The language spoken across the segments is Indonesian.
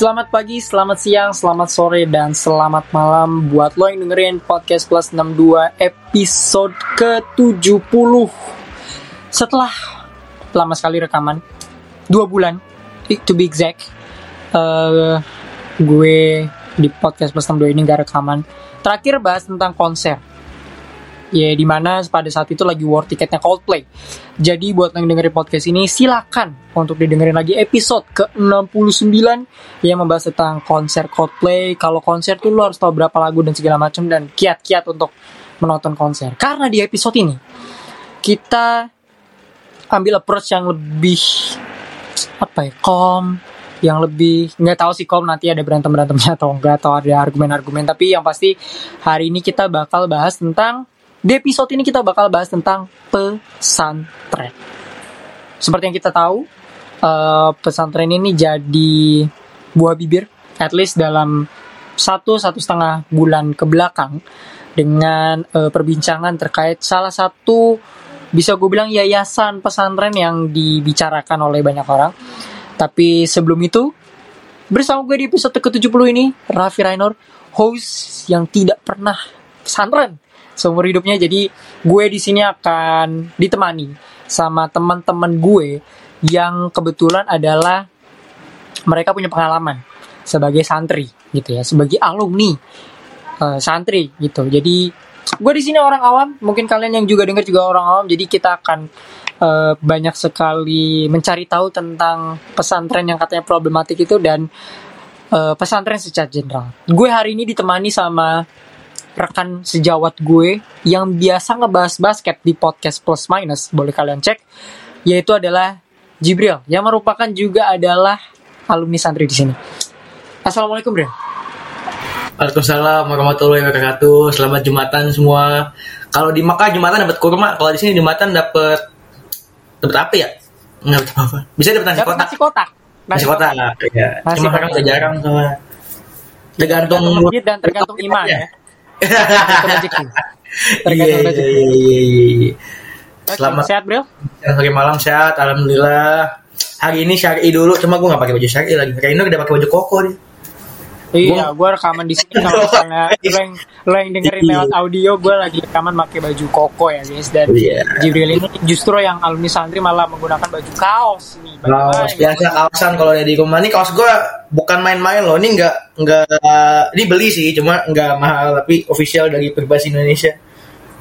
Selamat pagi, selamat siang, selamat sore, dan selamat malam buat lo yang dengerin podcast plus 62 episode ke-70 Setelah lama sekali rekaman, dua bulan, to be exact uh, Gue di podcast plus 62 ini gak rekaman. Terakhir bahas tentang konser ya di mana pada saat itu lagi war tiketnya Coldplay. Jadi buat yang dengerin podcast ini silakan untuk didengerin lagi episode ke-69 yang membahas tentang konser Coldplay. Kalau konser tuh lo harus tahu berapa lagu dan segala macam dan kiat-kiat untuk menonton konser. Karena di episode ini kita ambil approach yang lebih apa ya, calm, yang lebih nggak tahu sih kom nanti ada berantem berantemnya atau enggak atau ada argumen-argumen tapi yang pasti hari ini kita bakal bahas tentang di episode ini kita bakal bahas tentang pesantren. Seperti yang kita tahu, uh, pesantren ini jadi buah bibir, at least dalam satu satu setengah bulan ke belakang dengan uh, perbincangan terkait salah satu bisa gue bilang yayasan pesantren yang dibicarakan oleh banyak orang. Tapi sebelum itu, bersama gue di episode ke-70 ini, Raffi Rainor, host yang tidak pernah pesantren seumur hidupnya. Jadi gue di sini akan ditemani sama teman-teman gue yang kebetulan adalah mereka punya pengalaman sebagai santri gitu ya sebagai alumni uh, santri gitu. Jadi gue di sini orang awam. Mungkin kalian yang juga dengar juga orang awam. Jadi kita akan uh, banyak sekali mencari tahu tentang pesantren yang katanya problematik itu dan uh, pesantren secara general. Gue hari ini ditemani sama rekan sejawat gue yang biasa ngebahas basket di podcast plus minus boleh kalian cek yaitu adalah Jibril yang merupakan juga adalah alumni santri di sini. Assalamualaikum Bro. Waalaikumsalam warahmatullahi wabarakatuh. Selamat Jumatan semua. Kalau di Makkah Jumatan dapat kurma, kalau di sini Jumatan dapat dapat apa ya? Enggak dapat apa. Bisa dapat nasi kotak. Nasi kotak. Nasi, kotak. Iya. Cuma kan udah jarang sama tergantung dan tergantung iman ya. Rezeki. Tergantung rezeki. Iya, iya, iya. Selamat sehat, Bro. Hari malam sehat, alhamdulillah. Hari ini syari dulu, cuma gue gak pakai baju syari lagi. Kayak ini udah pakai baju koko nih. Iya, gue rekaman di sini kalau misalnya lo yang, lo yang dengerin iya. lewat audio, gue lagi rekaman pakai baju koko ya guys. Dan yeah. Jibril ini justru yang alumni santri malah menggunakan baju kaos nih. Kaos biasa kaosan kalau di rumah ini kaos gue bukan main-main loh. Ini nggak nggak ini beli sih, cuma nggak mahal tapi official dari Perbasi Indonesia.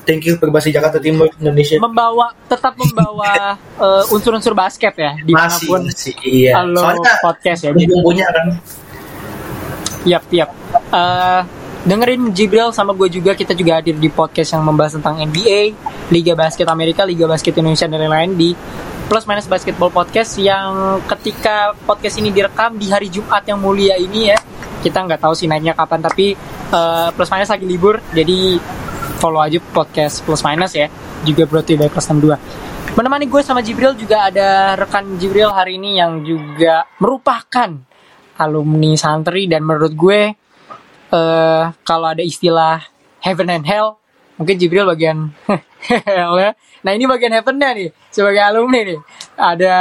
Thank you Perbasi Jakarta Timur Indonesia. Membawa tetap membawa uh, unsur-unsur basket ya di mana pun masih, masih, iya. Soalnya podcast ya. Punya kan Yap, yap. Uh, dengerin Jibril sama gue juga kita juga hadir di podcast yang membahas tentang NBA, Liga Basket Amerika, Liga Basket Indonesia dan lain-lain di Plus Minus Basketball Podcast yang ketika podcast ini direkam di hari Jumat yang mulia ini ya kita nggak tahu sih naiknya kapan tapi uh, Plus Minus lagi libur jadi follow aja podcast Plus Minus ya juga berarti dari Plus 62 menemani gue sama Jibril juga ada rekan Jibril hari ini yang juga merupakan alumni santri dan menurut gue uh, kalau ada istilah heaven and hell mungkin Jibril bagian hell ya. Nah ini bagian heavennya nih sebagai alumni nih. Ada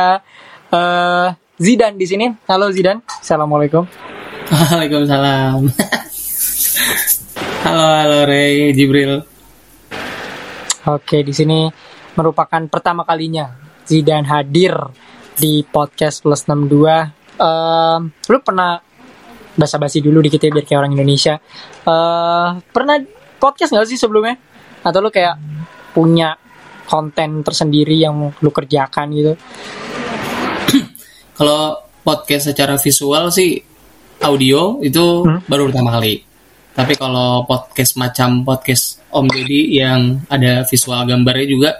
uh, Zidan di sini. Halo Zidan. Assalamualaikum. Waalaikumsalam. halo halo Ray Jibril. Oke di sini merupakan pertama kalinya Zidan hadir di podcast plus 62 uh, lu pernah basa-basi dulu dikit ya biar kayak orang Indonesia. Uh, pernah podcast nggak sih sebelumnya? Atau lu kayak punya konten tersendiri yang lu kerjakan gitu? Kalau podcast secara visual sih audio itu hmm? baru pertama kali. Tapi kalau podcast macam podcast Om Deddy yang ada visual gambarnya juga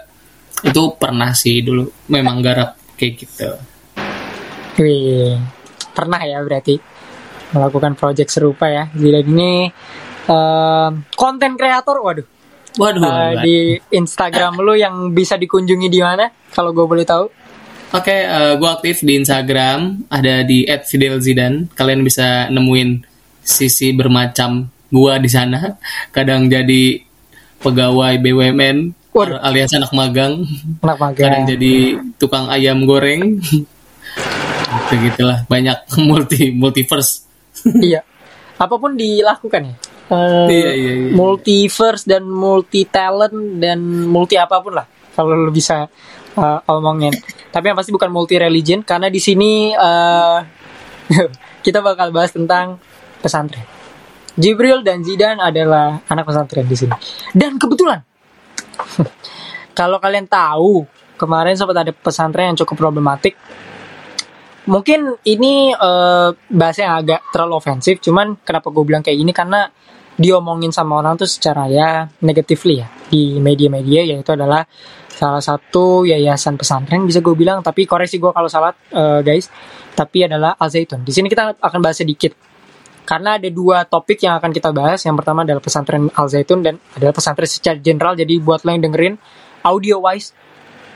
itu pernah sih dulu memang garap kayak gitu. Wih, pernah ya berarti melakukan project serupa ya. Jadi ini konten uh, kreator, waduh. Waduh. Uh, di Instagram lu yang bisa dikunjungi di mana? Kalau gue boleh tahu. Oke, okay, uh, gue aktif di Instagram, ada di @fidelzidan. Kalian bisa nemuin sisi bermacam gue di sana. Kadang jadi pegawai BUMN Waduh. alias anak magang. Anak magang. Kadang jadi tukang ayam goreng begitulah banyak multi multiverse. Iya. Apa pun dilakukan ya. Eh, Iya, iya, iya. multiverse dan multi talent dan multi apa pun lah kalau lu bisa eh, omongin. Tapi yang pasti bukan multi religion karena di sini eh, kita bakal bahas tentang pesantren. Jibril dan Zidan adalah anak pesantren di sini. Dan kebetulan kalau kalian tahu kemarin sempat ada pesantren yang cukup problematik mungkin ini eh, bahasa yang agak terlalu ofensif cuman kenapa gue bilang kayak gini? Karena diomongin sama orang tuh secara ya negatively ya. Di media-media yaitu adalah salah satu yayasan pesantren bisa gue bilang. Tapi koreksi gue kalau salah eh, guys. Tapi adalah Al Zaitun. Di sini kita akan bahas sedikit. Karena ada dua topik yang akan kita bahas. Yang pertama adalah pesantren Al Zaitun dan adalah pesantren secara general. Jadi buat lo yang dengerin audio wise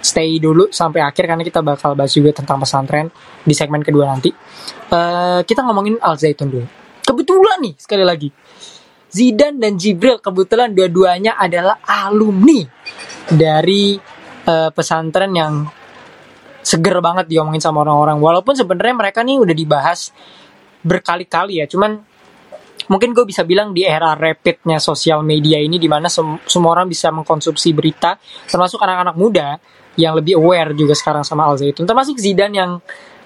stay dulu sampai akhir karena kita bakal bahas juga tentang pesantren di segmen kedua nanti. Eh, kita ngomongin Al Zaitun dulu. Kebetulan nih sekali lagi Zidan dan Jibril kebetulan dua-duanya adalah alumni dari eh, pesantren yang seger banget diomongin sama orang-orang. Walaupun sebenarnya mereka nih udah dibahas berkali-kali ya, cuman mungkin gue bisa bilang di era rapidnya sosial media ini di mana sem- semua orang bisa mengkonsumsi berita termasuk anak-anak muda yang lebih aware juga sekarang sama Al Zaitun. Termasuk Zidan yang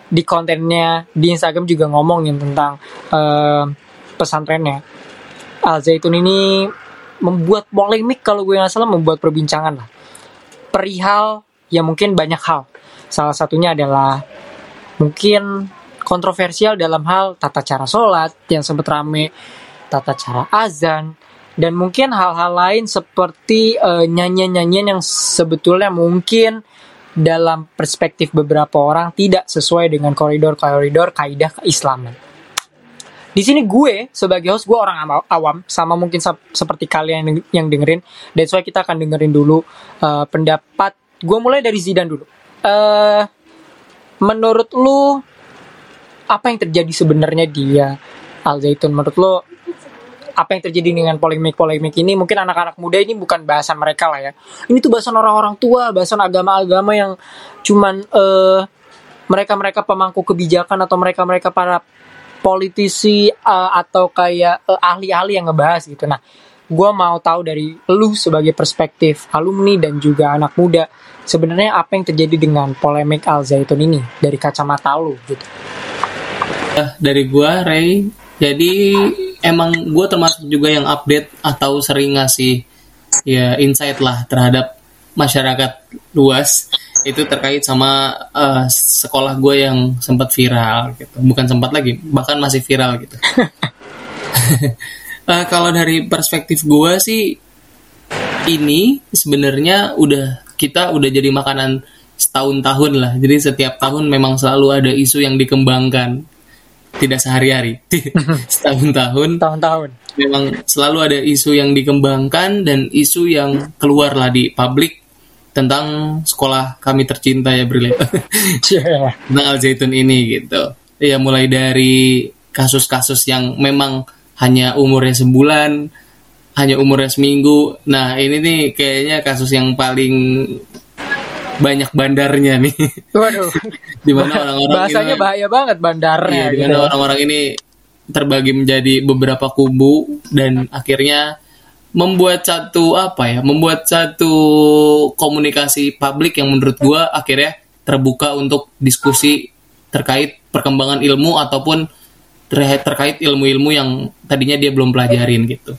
di kontennya di Instagram juga ngomongin tentang eh, pesantrennya. Al Zaitun ini membuat polemik kalau gue nggak salah membuat perbincangan lah. Perihal ya mungkin banyak hal. Salah satunya adalah mungkin kontroversial dalam hal tata cara sholat yang sempat rame, tata cara azan, dan mungkin hal-hal lain seperti eh, nyanyian-nyanyian yang sebetulnya mungkin dalam perspektif beberapa orang tidak sesuai dengan koridor-koridor kaidah keislaman. Di sini gue sebagai host gue orang awam sama mungkin sep- seperti kalian yang, dengerin. That's why kita akan dengerin dulu eh, pendapat gue mulai dari Zidan dulu. Eh menurut lu apa yang terjadi sebenarnya dia Al Zaitun? Menurut lo apa yang terjadi dengan polemik-polemik ini? Mungkin anak-anak muda ini bukan bahasan mereka lah ya. Ini tuh bahasan orang-orang tua bahasan agama-agama yang cuman eh, mereka-mereka pemangku kebijakan atau mereka-mereka para politisi eh, atau kayak eh, ahli-ahli yang ngebahas gitu. Nah gue mau tahu dari lu sebagai perspektif alumni dan juga anak muda sebenarnya apa yang terjadi dengan polemik Al Zaitun ini dari kacamata lu gitu dari gua Ray. Jadi emang gua termasuk juga yang update atau sering ngasih ya insight lah terhadap masyarakat luas itu terkait sama eh, sekolah gue yang sempat viral gitu. Bukan sempat lagi bahkan masih viral gitu. Eh, kalau dari perspektif gue sih ini sebenarnya udah kita udah jadi makanan setahun tahun lah. Jadi setiap tahun memang selalu ada isu yang dikembangkan tidak sehari-hari. Setahun tahun tahun-tahun. Memang selalu ada isu yang dikembangkan dan isu yang keluar lah di publik tentang sekolah kami tercinta ya Bril Yeah. tentang Al Zaitun ini gitu. Ya mulai dari kasus-kasus yang memang hanya umurnya sebulan hanya umurnya seminggu. Nah ini nih kayaknya kasus yang paling banyak bandarnya nih Waduh. di mana orang-orang Bahasanya ini- bahaya banget bandarnya. Iya, di gitu. mana orang-orang ini terbagi menjadi beberapa kubu dan akhirnya membuat satu apa ya, membuat satu komunikasi publik yang menurut gua akhirnya terbuka untuk diskusi terkait perkembangan ilmu ataupun ter- terkait ilmu-ilmu yang tadinya dia belum pelajarin gitu.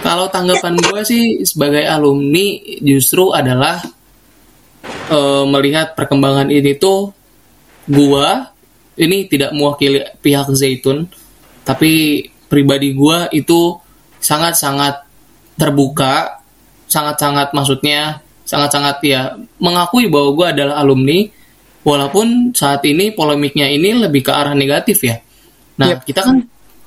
Kalau tanggapan gua sih sebagai alumni justru adalah eh, melihat perkembangan ini tuh gua ini tidak mewakili pihak Zaitun tapi pribadi gua itu sangat-sangat terbuka sangat-sangat maksudnya sangat-sangat ya mengakui bahwa gua adalah alumni walaupun saat ini polemiknya ini lebih ke arah negatif ya nah Yep. kita kan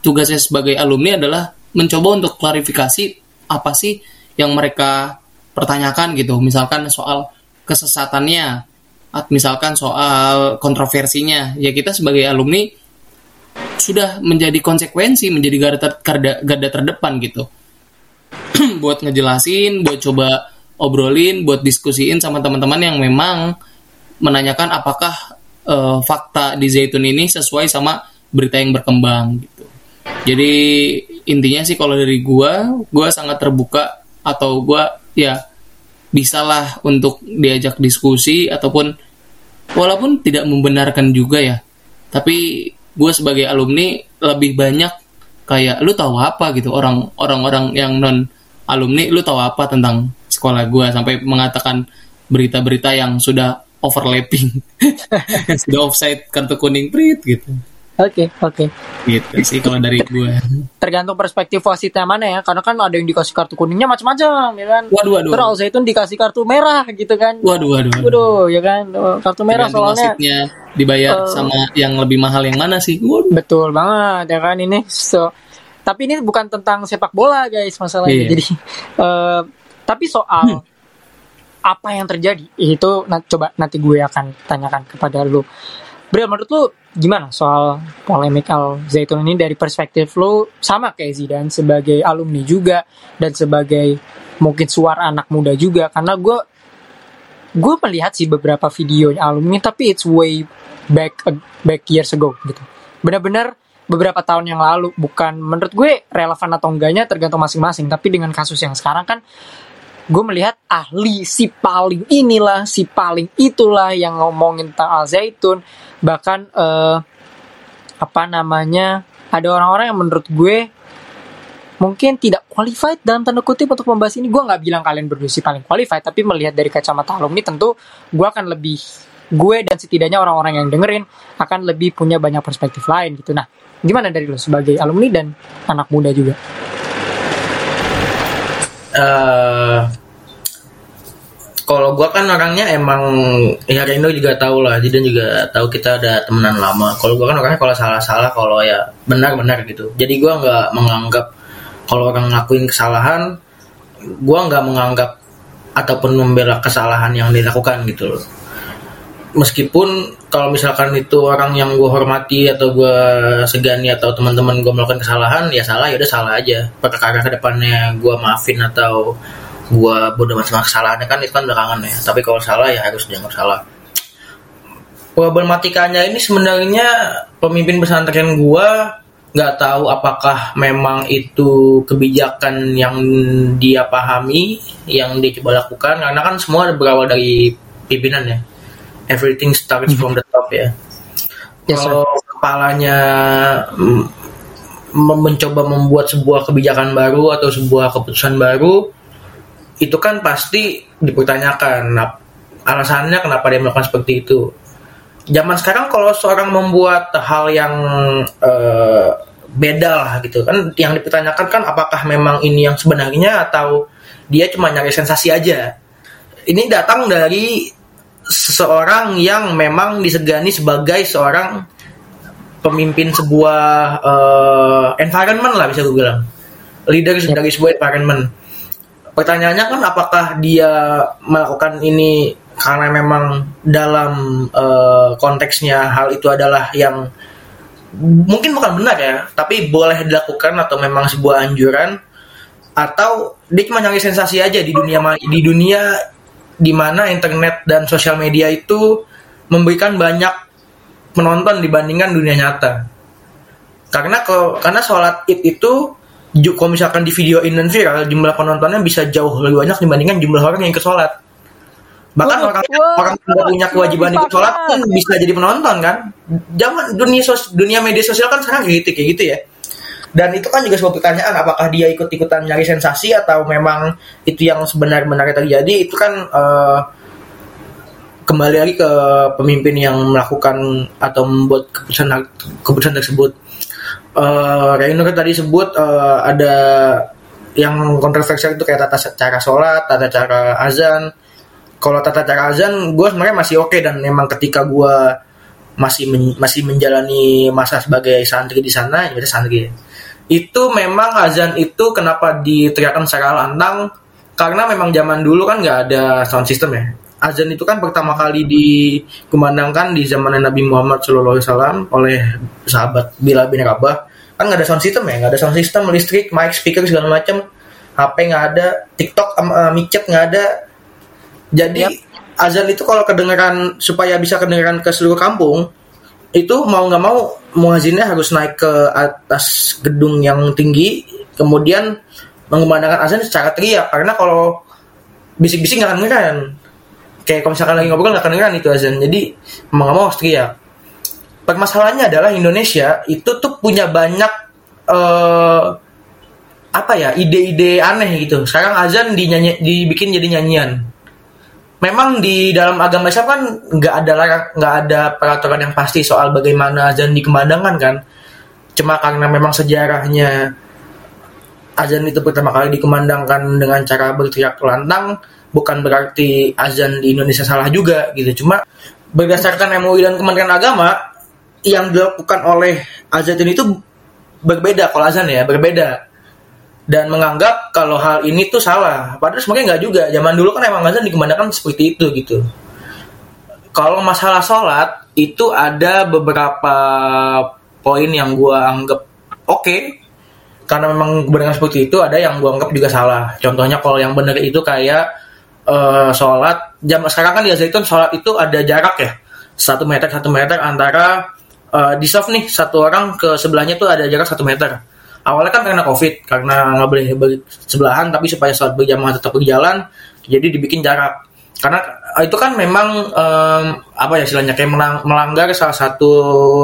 tugasnya sebagai alumni adalah mencoba untuk klarifikasi apa sih yang mereka pertanyakan gitu misalkan soal kesesatannya. At- misalkan soal kontroversinya. Ya kita sebagai alumni sudah menjadi konsekuensi menjadi garda, garda, garda terdepan gitu. Buat ngejelasin buat coba obrolin buat diskusiin sama teman-teman yang memang menanyakan apakah eh, fakta di Zaitun ini sesuai sama berita yang berkembang gitu. Jadi intinya sih kalau dari gua, gua sangat terbuka atau gua ya bisalah untuk diajak diskusi ataupun walaupun tidak membenarkan juga ya. Tapi gue sebagai alumni lebih banyak kayak lu tahu apa? gitu. Orang orang-orang yang non alumni lu tahu apa tentang sekolah gue sampai mengatakan berita-berita yang sudah overlapping sudah offside kartu kuning prit gitu Oke, oke. gitu sih kalau dari gue Tergantung perspektif wasitnya mana ya. Karena kan ada yang dikasih kartu kuningnya macam-macam, ya kan. waduh waduh Terus Zaitun dikasih kartu merah gitu kan. waduh waduh, waduh. Waduh, ya kan. Kartu merah Tergantung soalnya. wasitnya dibayar Eh, sama yang lebih mahal yang mana sih waduh Betul banget ya kan ini. So, tapi ini bukan tentang sepak bola guys masalahnya. Iya. Jadi eh, tapi soal apa yang terjadi itu nah, coba nanti gue akan tanyakan kepada lu. Bril menurut lu gimana soal polemik Al Zaitun ini dari perspektif lu? Sama kayak Zidan sebagai alumni juga dan sebagai mungkin suara anak muda juga. Karena gue gue melihat sih beberapa video alumni tapi it's way back back years ago gitu. Benar-benar beberapa tahun yang lalu. Bukan menurut gue relevan atau enggaknya tergantung masing-masing. Tapi dengan kasus yang sekarang kan gue melihat ahli si paling inilah si paling itulah yang ngomongin tentang Al Zaitun. Bahkan eh, apa namanya ada orang-orang yang menurut gue mungkin tidak qualified dalam tanda kutip untuk membahas ini. Gue nggak bilang kalian berdua sih paling qualified tapi melihat dari kacamata alumni tentu gue akan lebih gue dan setidaknya orang-orang yang dengerin akan lebih punya banyak perspektif lain gitu. Nah gimana dari lo sebagai alumni dan anak muda juga eh kalau gua kan orangnya emang ya Reno juga tahu lah, jadi juga tahu kita ada temenan lama. Kalau gua kan orangnya kalau salah-salah, kalau ya benar-benar gitu. Jadi gua nggak menganggap kalau orang ngelakuin kesalahan, gua nggak menganggap ataupun membela kesalahan yang dilakukan gitu loh. Meskipun kalau misalkan itu orang yang gue hormati atau gue segani atau teman-teman gue melakukan kesalahan, ya salah ya udah salah aja. Perkara ke depannya gue maafin atau gua bodoh sama kesalahannya? Kan itu kan belakangan ya. Tapi kalau salah ya harus dianggap salah. Problematikanya ini sebenarnya pemimpin pesantren gua nggak tahu apakah memang itu kebijakan yang dia pahami yang dia coba lakukan. Karena kan semua berawal dari pimpinan ya everything starts from the top ya. Yes, kalau kepalanya mm, mencoba membuat sebuah kebijakan baru atau sebuah keputusan baru itu kan pasti dipertanyakan alasannya kenapa dia melakukan seperti itu. Zaman sekarang kalau seorang membuat hal yang eh, beda lah gitu kan yang dipertanyakan kan apakah memang ini yang sebenarnya atau dia cuma nyari sensasi aja. Ini datang dari seseorang yang memang disegani sebagai seorang pemimpin sebuah eh, environment lah bisa gue bilang. Leader dari sebuah environment. Pertanyaannya kan apakah dia melakukan ini karena memang dalam eh, konteksnya hal itu adalah yang mungkin bukan benar ya tapi boleh dilakukan atau memang sebuah anjuran atau dia cuma nyari sensasi aja di dunia di dunia di mana internet dan sosial media itu memberikan banyak penonton dibandingkan dunia nyata. Karena kalau karena sholat id itu kalau misalkan di videoin dan viral jumlah penontonnya bisa jauh lebih banyak dibandingkan jumlah orang yang ikut sholat. Bahkan Wah, orang wah, orang yang nggak punya kewajiban ikut sholat pun bisa jadi penonton kan? Zaman dunia sos, dunia media sosial kan sekarang kayak gitu kayak gitu ya dan itu kan juga sebuah pertanyaan apakah dia ikut ikutan nyari sensasi atau memang itu yang sebenar-benarnya terjadi itu kan eh, kembali lagi ke pemimpin yang melakukan atau membuat keputusan keputusan tersebut uh, Reino kan tadi sebut eh, ada yang kontroversial itu kayak tata cara sholat, tata cara azan. Kalau tata cara azan, gue sebenarnya masih oke dan memang ketika gue masih men- masih menjalani masa sebagai santri di sana, ya santri. Itu memang azan itu kenapa diteriakkan secara lantang? Karena memang zaman dulu kan nggak ada sound system ya. Azan itu kan pertama kali dikumandangkan di zaman Nabi Muhammad SAW oleh sahabat Bilal bin Rabah. Kan nggak ada sound system ya, nggak ada sound system, listrik, mic, speaker segala macam. HP nggak ada, TikTok, uh, micet nggak ada. Jadi Yap. azan itu kalau kedengeran supaya bisa kedengeran ke seluruh kampung, itu mau nggak mau muazinnya harus naik ke atas gedung yang tinggi kemudian mengumandangkan azan secara teriak karena kalau bisik-bisik nggak akan ngeren kayak kalau misalkan lagi ngobrol nggak akan ngeren itu azan jadi mau nggak mau harus teriak. Permasalahannya adalah Indonesia itu tuh punya banyak eh, apa ya ide-ide aneh gitu. Sekarang azan dinyanyi, dibikin jadi nyanyian memang di dalam agama Islam kan nggak ada nggak ada peraturan yang pasti soal bagaimana azan dikemandangkan kan? Cuma karena memang sejarahnya azan itu pertama kali dikumandangkan dengan cara berteriak lantang bukan berarti azan di Indonesia salah juga gitu. Cuma berdasarkan MUI dan Kementerian Agama yang dilakukan oleh azan itu berbeda kalau azan ya berbeda dan menganggap kalau hal ini tuh salah. Padahal sebenarnya nggak juga. Zaman dulu kan emang azan dikemandangkan seperti itu gitu. Kalau masalah sholat itu ada beberapa poin yang gua anggap oke. Karena memang kebenaran seperti itu ada yang gua anggap juga salah. Contohnya kalau yang benar itu kayak eh, sholat. Jam sekarang kan di Zaitun sholat itu ada jarak ya. Satu meter satu meter antara eh, di soft nih satu orang ke sebelahnya tuh ada jarak satu meter awalnya kan karena covid karena nggak boleh bersebelahan tapi supaya sholat berjamaah tetap berjalan jadi dibikin jarak. Karena itu kan memang em, apa ya istilahnya kayak melanggar salah satu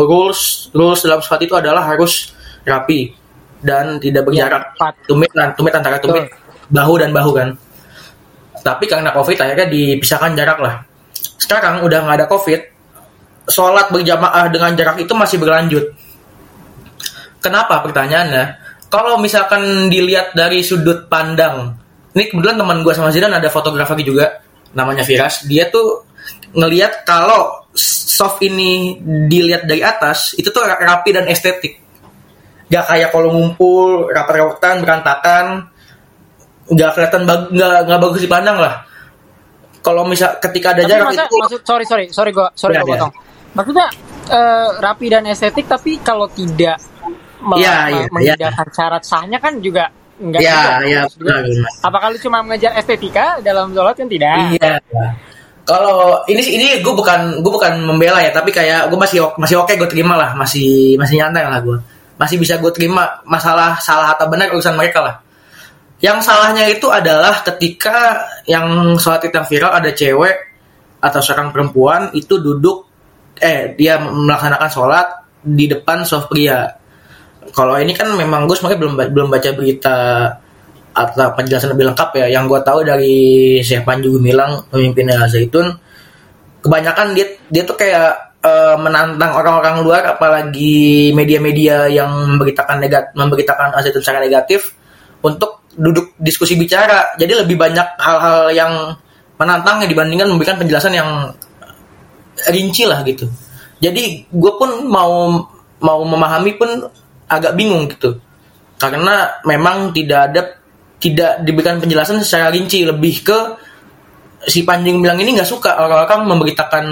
rules rules dalam sholat itu adalah harus rapi dan tidak berjarak. Tepat. tumit dan tumit antara tumit bahu dan bahu kan. Tapi karena covid akhirnya dipisahkan jarak lah. Sekarang udah nggak ada covid sholat berjamaah dengan jarak itu masih berlanjut kenapa pertanyaannya? Kalau misalkan dilihat dari sudut pandang ini kebetulan teman gue sama Zidan ada fotografer juga namanya Firas. Dia tuh ngelihat kalau soft ini dilihat dari atas itu tuh rapi dan estetik. Gak kayak kalau ngumpul rapat-rapatan berantakan. Nggak kelihatan bag- nggak bagus dipandang lah. Kalau misal ketika ada Tapi jarak masa, itu maksud sorry sorry sorry gua sorry Iya, gua iya. potong. Maksudnya eh, rapi dan estetik tapi kalau tidak me- iya, mengindahkan syarat sahnya kan juga enggak ya juga. ya benar benar. Apakah lu cuma mengejar estetika dalam sholat kan tidak? Iya. Kalau ini ini gue bukan gue bukan membela ya, tapi kayak gue masih masih oke gue terima lah, masih masih nyantai lah gue. Masih bisa gue terima masalah salah atau benar urusan mereka lah. Yang salahnya itu adalah ketika yang sholat yang viral ada cewek atau seorang perempuan itu duduk eh dia melaksanakan sholat di depan soft pria. Kalau ini kan memang gue sebenarnya belum belum baca berita atau penjelasan lebih lengkap ya. Yang gue tahu dari Syekh Panji Gumilang pemimpinnya Zaitun, kebanyakan dia dia tuh kayak eh, menantang orang-orang luar, apalagi media-media yang memberitakan negat memberitakan Zaitun secara negatif untuk duduk diskusi bicara. Jadi lebih banyak hal-hal yang menantangnya dibandingkan memberikan penjelasan yang rinci lah gitu. Jadi gue pun mau mau memahami pun agak bingung gitu. Karena memang tidak ada tidak diberikan penjelasan secara rinci. Lebih ke si Panjing bilang ini nggak suka. Orang-orang memberitakan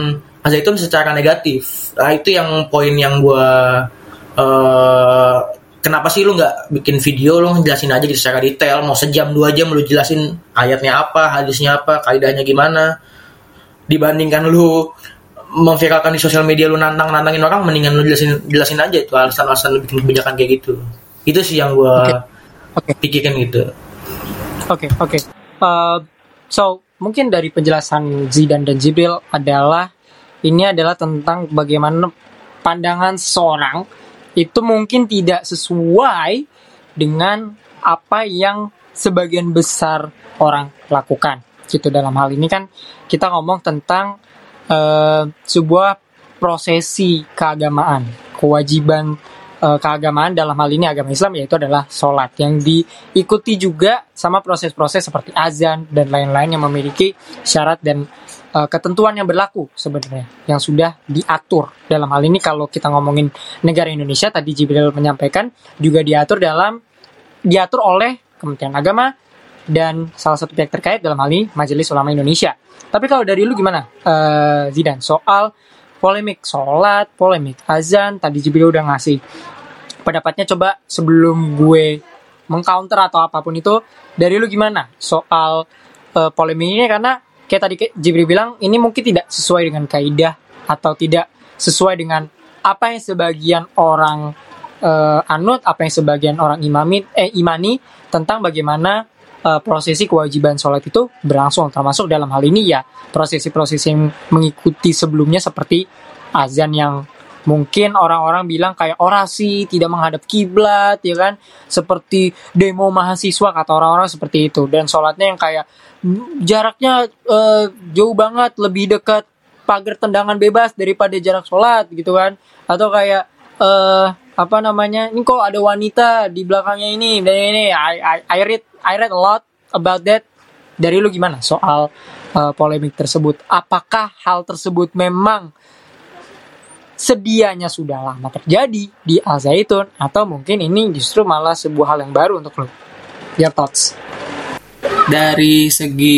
Zaitun secara negatif. Nah itu yang poin yang gue eh kenapa sih lu nggak bikin video? Lu ngejelasin aja gitu secara detail. Mau sejam dua jam lu jelasin ayatnya apa hadisnya apa kaidahnya gimana. Dibandingkan lu memviralkan di sosial media lu nantang nantangin orang mendingan lu jelasin jelasin aja itu alasan-alasan lu bikin kebijakan kayak gitu itu sih yang gua Oke. pikirkan gitu Oke, oke. Uh, so, mungkin dari penjelasan Zidan dan Jibril adalah ini adalah tentang bagaimana pandangan seseorang itu mungkin tidak sesuai dengan apa yang sebagian besar orang lakukan. Gitu dalam hal ini kan kita ngomong tentang uh, sebuah prosesi keagamaan, kewajiban eh, keagamaan dalam hal ini agama Islam yaitu adalah sholat yang diikuti juga sama proses-proses seperti azan dan lain-lain yang memiliki syarat dan eh, ketentuan yang berlaku sebenarnya yang sudah diatur. Dalam hal ini kalau kita ngomongin negara Indonesia tadi Jibril menyampaikan juga diatur dalam diatur oleh Kementerian Agama dan salah satu pihak terkait dalam hal ini Majelis Ulama Indonesia. Tapi kalau dari lu gimana, eh, Zidan? Soal polemik sholat, polemik azan, tadi Jibril udah ngasih pendapatnya coba sebelum gue mengcounter atau apa pun itu dari lu gimana soal eh, polemik ini karena kayak tadi Jibril bilang ini mungkin tidak sesuai dengan kaidah atau tidak sesuai dengan apa yang sebagian orang uh, anut, apa yang sebagian orang imami eh imani tentang bagaimana uh, prosesi kewajiban sholat itu berlangsung termasuk dalam hal ini ya prosesi-prosesi yang mengikuti sebelumnya seperti azan yang mungkin orang-orang bilang kayak orasi tidak menghadap kiblat ya kan? Seperti demo mahasiswa kata orang-orang seperti itu. Dan sholatnya yang kayak jaraknya uh, jauh banget lebih dekat pagar tendangan bebas daripada jarak sholat gitu kan? Atau kayak uh, apa namanya? Ini kok ada wanita di belakangnya ini dan ini. I, I, I read I read a lot about that. Dari lu gimana soal uh, polemik tersebut? Apakah hal tersebut memang sedianya sudah lama terjadi di Al Zaitun? Atau mungkin ini justru malah sebuah hal yang baru untuk lo? Your thoughts? Dari segi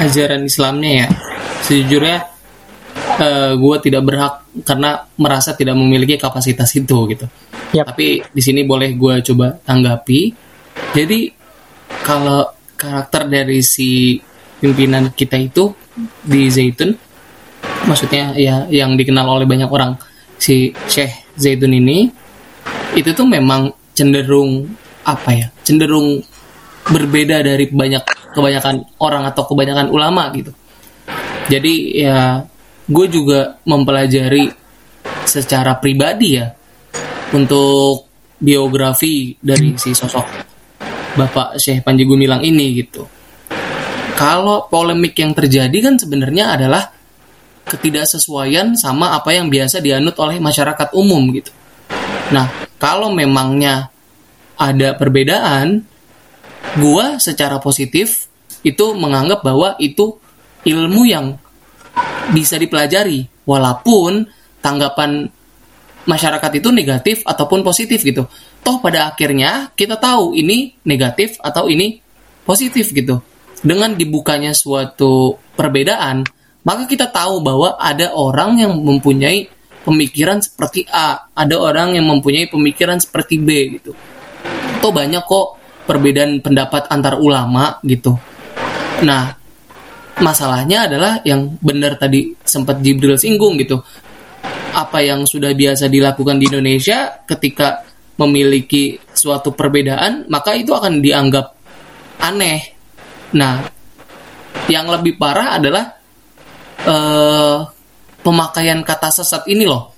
ajaran Islamnya ya, sejujurnya uh, eh, gue tidak berhak karena merasa tidak memiliki kapasitas itu gitu. Yep. Tapi di sini boleh gue coba tanggapi. Jadi kalau karakter dari si pimpinan kita itu di Zaitun maksudnya ya yang dikenal oleh banyak orang si Syekh Zaidun ini itu tuh memang cenderung apa ya cenderung berbeda dari banyak kebanyakan orang atau kebanyakan ulama gitu jadi ya gue juga mempelajari secara pribadi ya untuk biografi dari si sosok Bapak Syekh Panji Gumilang ini gitu kalau polemik yang terjadi kan sebenarnya adalah ketidaksesuaian sama apa yang biasa dianut oleh masyarakat umum gitu. Nah, kalau memangnya ada perbedaan, gua secara positif itu menganggap bahwa itu ilmu yang bisa dipelajari walaupun tanggapan masyarakat itu negatif ataupun positif gitu. Toh pada akhirnya kita tahu ini negatif atau ini positif gitu. Dengan dibukanya suatu perbedaan, maka kita tahu bahwa ada orang yang mempunyai pemikiran seperti A, ada orang yang mempunyai pemikiran seperti B gitu. Atau banyak kok perbedaan pendapat antar ulama gitu. Nah, masalahnya adalah yang benar tadi sempat Jibril singgung gitu. Apa yang sudah biasa dilakukan di Indonesia ketika memiliki suatu perbedaan, maka itu akan dianggap aneh. Nah, yang lebih parah adalah uh, pemakaian kata sesat ini loh.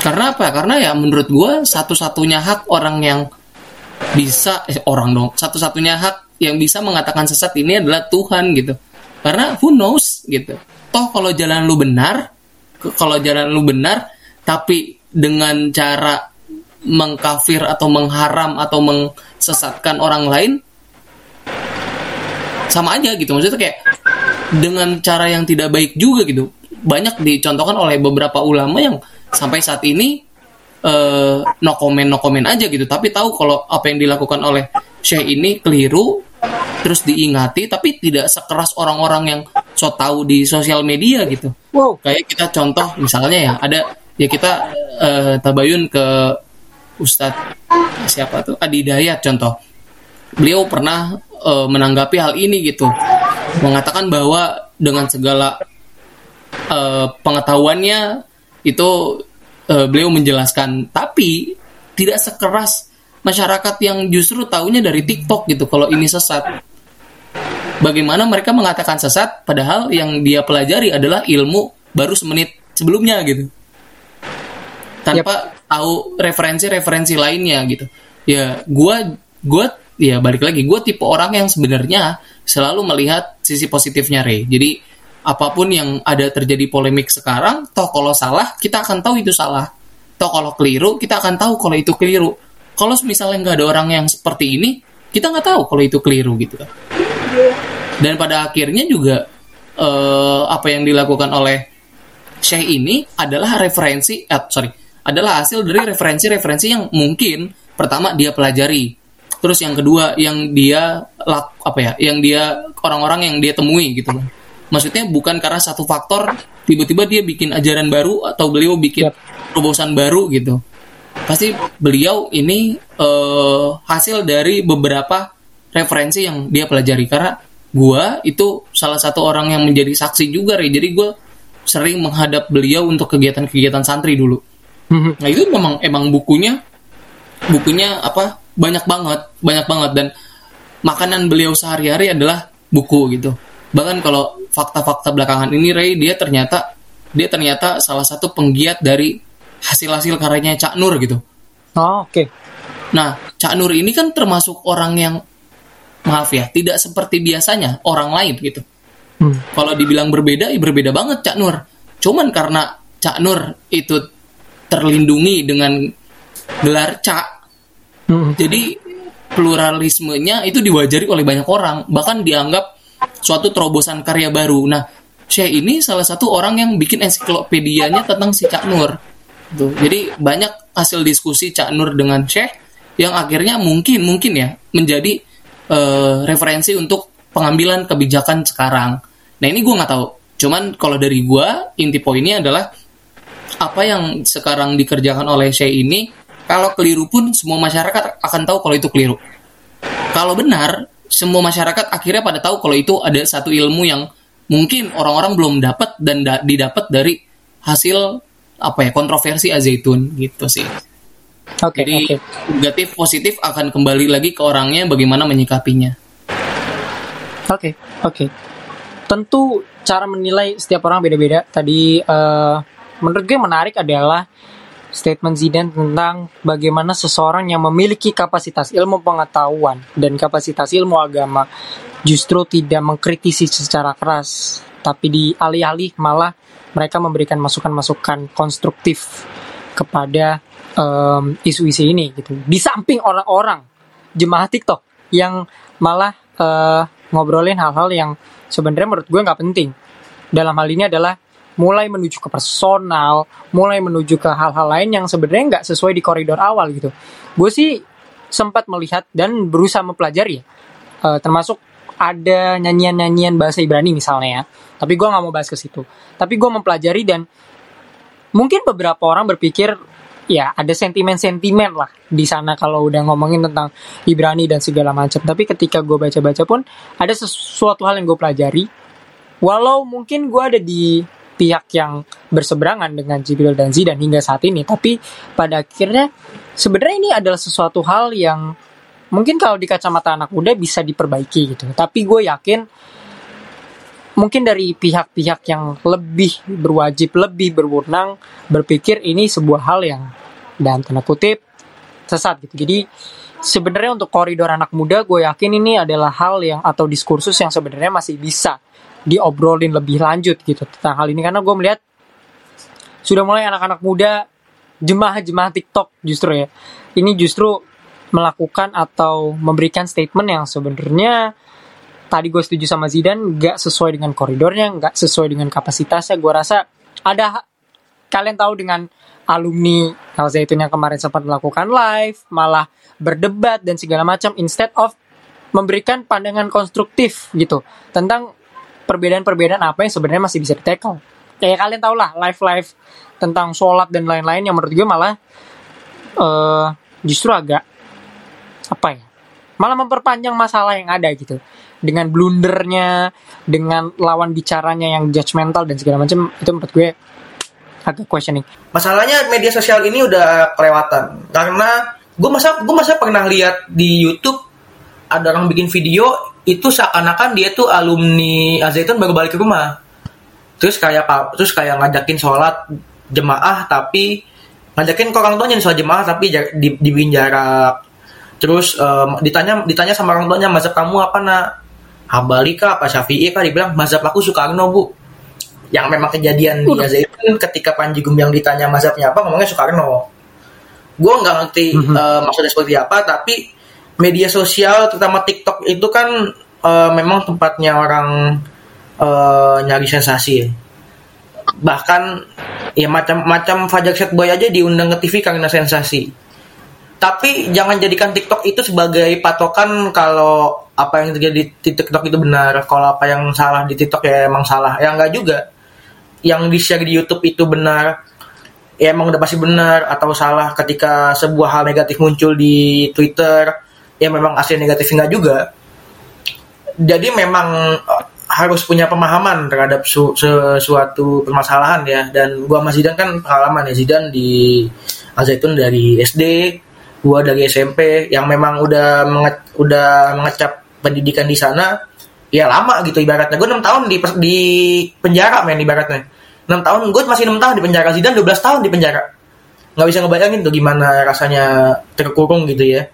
Karena apa? Karena ya menurut gue satu-satunya hak orang yang bisa eh, orang dong satu-satunya hak yang bisa mengatakan sesat ini adalah Tuhan gitu. Karena who knows gitu. Toh kalau jalan lu benar, kalau jalan lu benar, tapi dengan cara mengkafir atau mengharam atau mengsesatkan orang lain, sama aja gitu. Maksudnya kayak dengan cara yang tidak baik juga gitu. Banyak dicontohkan oleh beberapa ulama yang sampai saat ini uh, no comment no comment aja gitu. Tapi tahu kalau apa yang dilakukan oleh Syekh ini keliru, terus diingati, tapi tidak sekeras orang-orang yang so tahu di sosial media gitu. Wow. Kayak kita contoh misalnya ya ada ya kita uh, tabayun ke Ustadz siapa tuh Adi Dayat contoh. Beliau pernah uh, menanggapi hal ini gitu mengatakan bahwa dengan segala uh, pengetahuannya itu uh, beliau menjelaskan tapi tidak sekeras masyarakat yang justru tahunya dari TikTok gitu kalau ini sesat. Bagaimana mereka mengatakan sesat padahal yang dia pelajari adalah ilmu baru semenit sebelumnya gitu. Tanpa yep. tahu referensi-referensi lainnya gitu. Ya gua gua ya balik lagi gue tipe orang yang sebenarnya selalu melihat sisi positifnya Ray. Jadi apa pun yang ada terjadi polemik sekarang toh kalau salah kita akan tahu itu salah. Toh kalau keliru kita akan tahu kalau itu keliru kalau misalnya nggak ada orang yang seperti ini kita nggak tahu kalau itu keliru gitu kan. Dan pada akhirnya juga eh, apa yang dilakukan oleh Syekh ini adalah referensi eh, sorry adalah hasil dari referensi-referensi yang mungkin pertama dia pelajari. Terus yang kedua yang dia lak, apa ya yang dia orang-orang yang dia temui gitu loh maksudnya bukan karena satu faktor tiba-tiba dia bikin ajaran baru atau beliau bikin terobosan baru gitu pasti beliau ini uh, hasil dari beberapa referensi yang dia pelajari karena gue itu salah satu orang yang menjadi saksi juga re jadi gue sering menghadap beliau untuk kegiatan-kegiatan santri dulu. Mhm. Nah itu memang emang bukunya bukunya apa banyak banget banyak banget dan makanan beliau sehari-hari adalah buku gitu. Bahkan kalau fakta-fakta belakangan ini Ray dia ternyata dia ternyata salah satu penggiat dari hasil-hasil karyanya Cak Nur gitu. Oh, oke. Nah, Cak Nur ini kan termasuk orang yang maaf ya, tidak seperti biasanya orang lain gitu. Hmm. Kalau dibilang berbeda, ya berbeda banget Cak Nur. Cuman karena Cak Nur itu terlindungi dengan gelar Cak, Mhm. jadi pluralismenya itu diwajari oleh banyak orang, bahkan dianggap suatu terobosan karya baru. Nah, Syekh ini salah satu orang yang bikin ensiklopedianya tentang si Cak Nur. Tuh. Jadi banyak hasil diskusi Cak Nur dengan Syekh yang akhirnya mungkin mungkin ya menjadi eh, referensi untuk pengambilan kebijakan sekarang. Nah ini gue nggak tahu. Cuman kalau dari gue inti poinnya adalah apa yang sekarang dikerjakan oleh Syekh ini kalau keliru pun semua masyarakat akan tahu kalau itu keliru. Kalau benar, semua masyarakat akhirnya pada tahu kalau itu ada satu ilmu yang mungkin orang-orang belum dapat dan da- didapat dari hasil apa ya kontroversi azaitun gitu sih. Oke, Jadi oke. negatif positif akan kembali lagi ke orangnya bagaimana menyikapinya. Oke, oke. Tentu cara menilai setiap orang beda-beda. Tadi eh, menurut gue yang menarik adalah statement Zidane tentang bagaimana seseorang yang memiliki kapasitas ilmu pengetahuan dan kapasitas ilmu agama justru tidak mengkritisi secara keras, tapi dialih-alih malah mereka memberikan masukan-masukan konstruktif kepada em, isu-isu ini gitu. Di samping orang-orang jemaah TikTok yang malah eh, ngobrolin hal-hal yang sebenarnya menurut gue nggak penting. Dalam hal ini adalah mulai menuju ke personal, mulai menuju ke hal-hal lain yang sebenarnya nggak sesuai di koridor awal gitu. Gue sih sempat melihat dan berusaha mempelajari Eh, termasuk ada nyanyian-nyanyian bahasa Ibrani misalnya ya. Tapi gue nggak mau bahas ke situ. Tapi gue mempelajari dan mungkin beberapa orang berpikir ya ada sentimen-sentimen lah di sana kalau udah ngomongin tentang Ibrani dan segala macam. Tapi ketika gue baca-baca pun ada sesuatu hal yang gue pelajari. Walau mungkin gue ada di pihak yang berseberangan dengan Jibril dan Zidane hingga saat ini, tapi pada akhirnya sebenarnya ini adalah sesuatu hal yang mungkin kalau di kacamata anak muda bisa diperbaiki gitu. Tapi gue yakin mungkin dari pihak-pihak yang lebih berwajib, lebih berwenang berpikir ini sebuah hal yang dalam tanda kutip sesat gitu. Jadi sebenarnya untuk koridor anak muda gue yakin ini adalah hal yang atau diskursus yang sebenarnya masih bisa diobrolin lebih lanjut gitu tentang hal ini karena gue melihat sudah mulai anak-anak muda jemaah-jemaah TikTok justru ya ini justru melakukan atau memberikan statement yang sebenarnya tadi gue setuju sama Zidane nggak sesuai dengan koridornya nggak sesuai dengan kapasitasnya. Gue rasa ada kalian tahu dengan alumni Al Zaitun yang kemarin sempat melakukan live malah berdebat dan segala macam instead of memberikan pandangan konstruktif gitu tentang perbedaan-perbedaan apa yang sebenarnya masih bisa ditekel kayak kalian tau lah live live tentang sholat dan lain-lain yang menurut gue malah eh justru agak apa ya malah memperpanjang masalah yang ada gitu dengan blundernya dengan lawan bicaranya yang judgmental dan segala macam itu menurut gue agak questioning Masalahnya media sosial ini udah kelewatan karena gue masa gue masa pernah lihat di YouTube ada orang bikin video itu seakan-akan dia tuh alumni Azaitun baru balik ke rumah. Terus kayak terus kayak ngajakin sholat jemaah tapi ngajakin ke orang tuanya sholat jemaah tapi di, dibikin jarak. Terus em, ditanya ditanya sama orang tuanya mazhab kamu apa nak? Hambali kah apa Syafi'i kah? Dibilang mazhab aku Soekarno bu. Yang memang kejadian di Azaitun ketika Panji Gumilang ditanya mazhabnya apa ngomongnya Soekarno. Gue nggak ngerti Mhm. eh, maksudnya seperti apa tapi media sosial terutama TikTok itu kan eh, memang tempatnya orang eh, nyari sensasi. Bahkan ya macam-macam Fajar Set Boy aja diundang ke TV karena sensasi. Tapi jangan jadikan TikTok itu sebagai patokan kalau apa yang terjadi di TikTok itu benar. Kalau apa yang salah di TikTok ya emang salah. Ya enggak juga. Yang di-share di YouTube itu benar. Ya emang udah pasti benar atau salah ketika sebuah hal negatif muncul di Twitter. Ya memang asli negatif enggak juga. Jadi memang eh, harus punya pemahaman terhadap su sesuatu permasalahan ya dan gua sama Zidan kan pengalaman ya Zidan di Al Zaitun dari SD gua dari SMP yang memang udah menge udah mengecap pendidikan di sana ya lama gitu ibaratnya. Gue enam tahun di di penjara men ibaratnya. Enam tahun gue masih enam tahun di penjara Zidan 12 tahun di penjara. Nggak bisa ngebayangin tuh gimana rasanya terkurung gitu ya.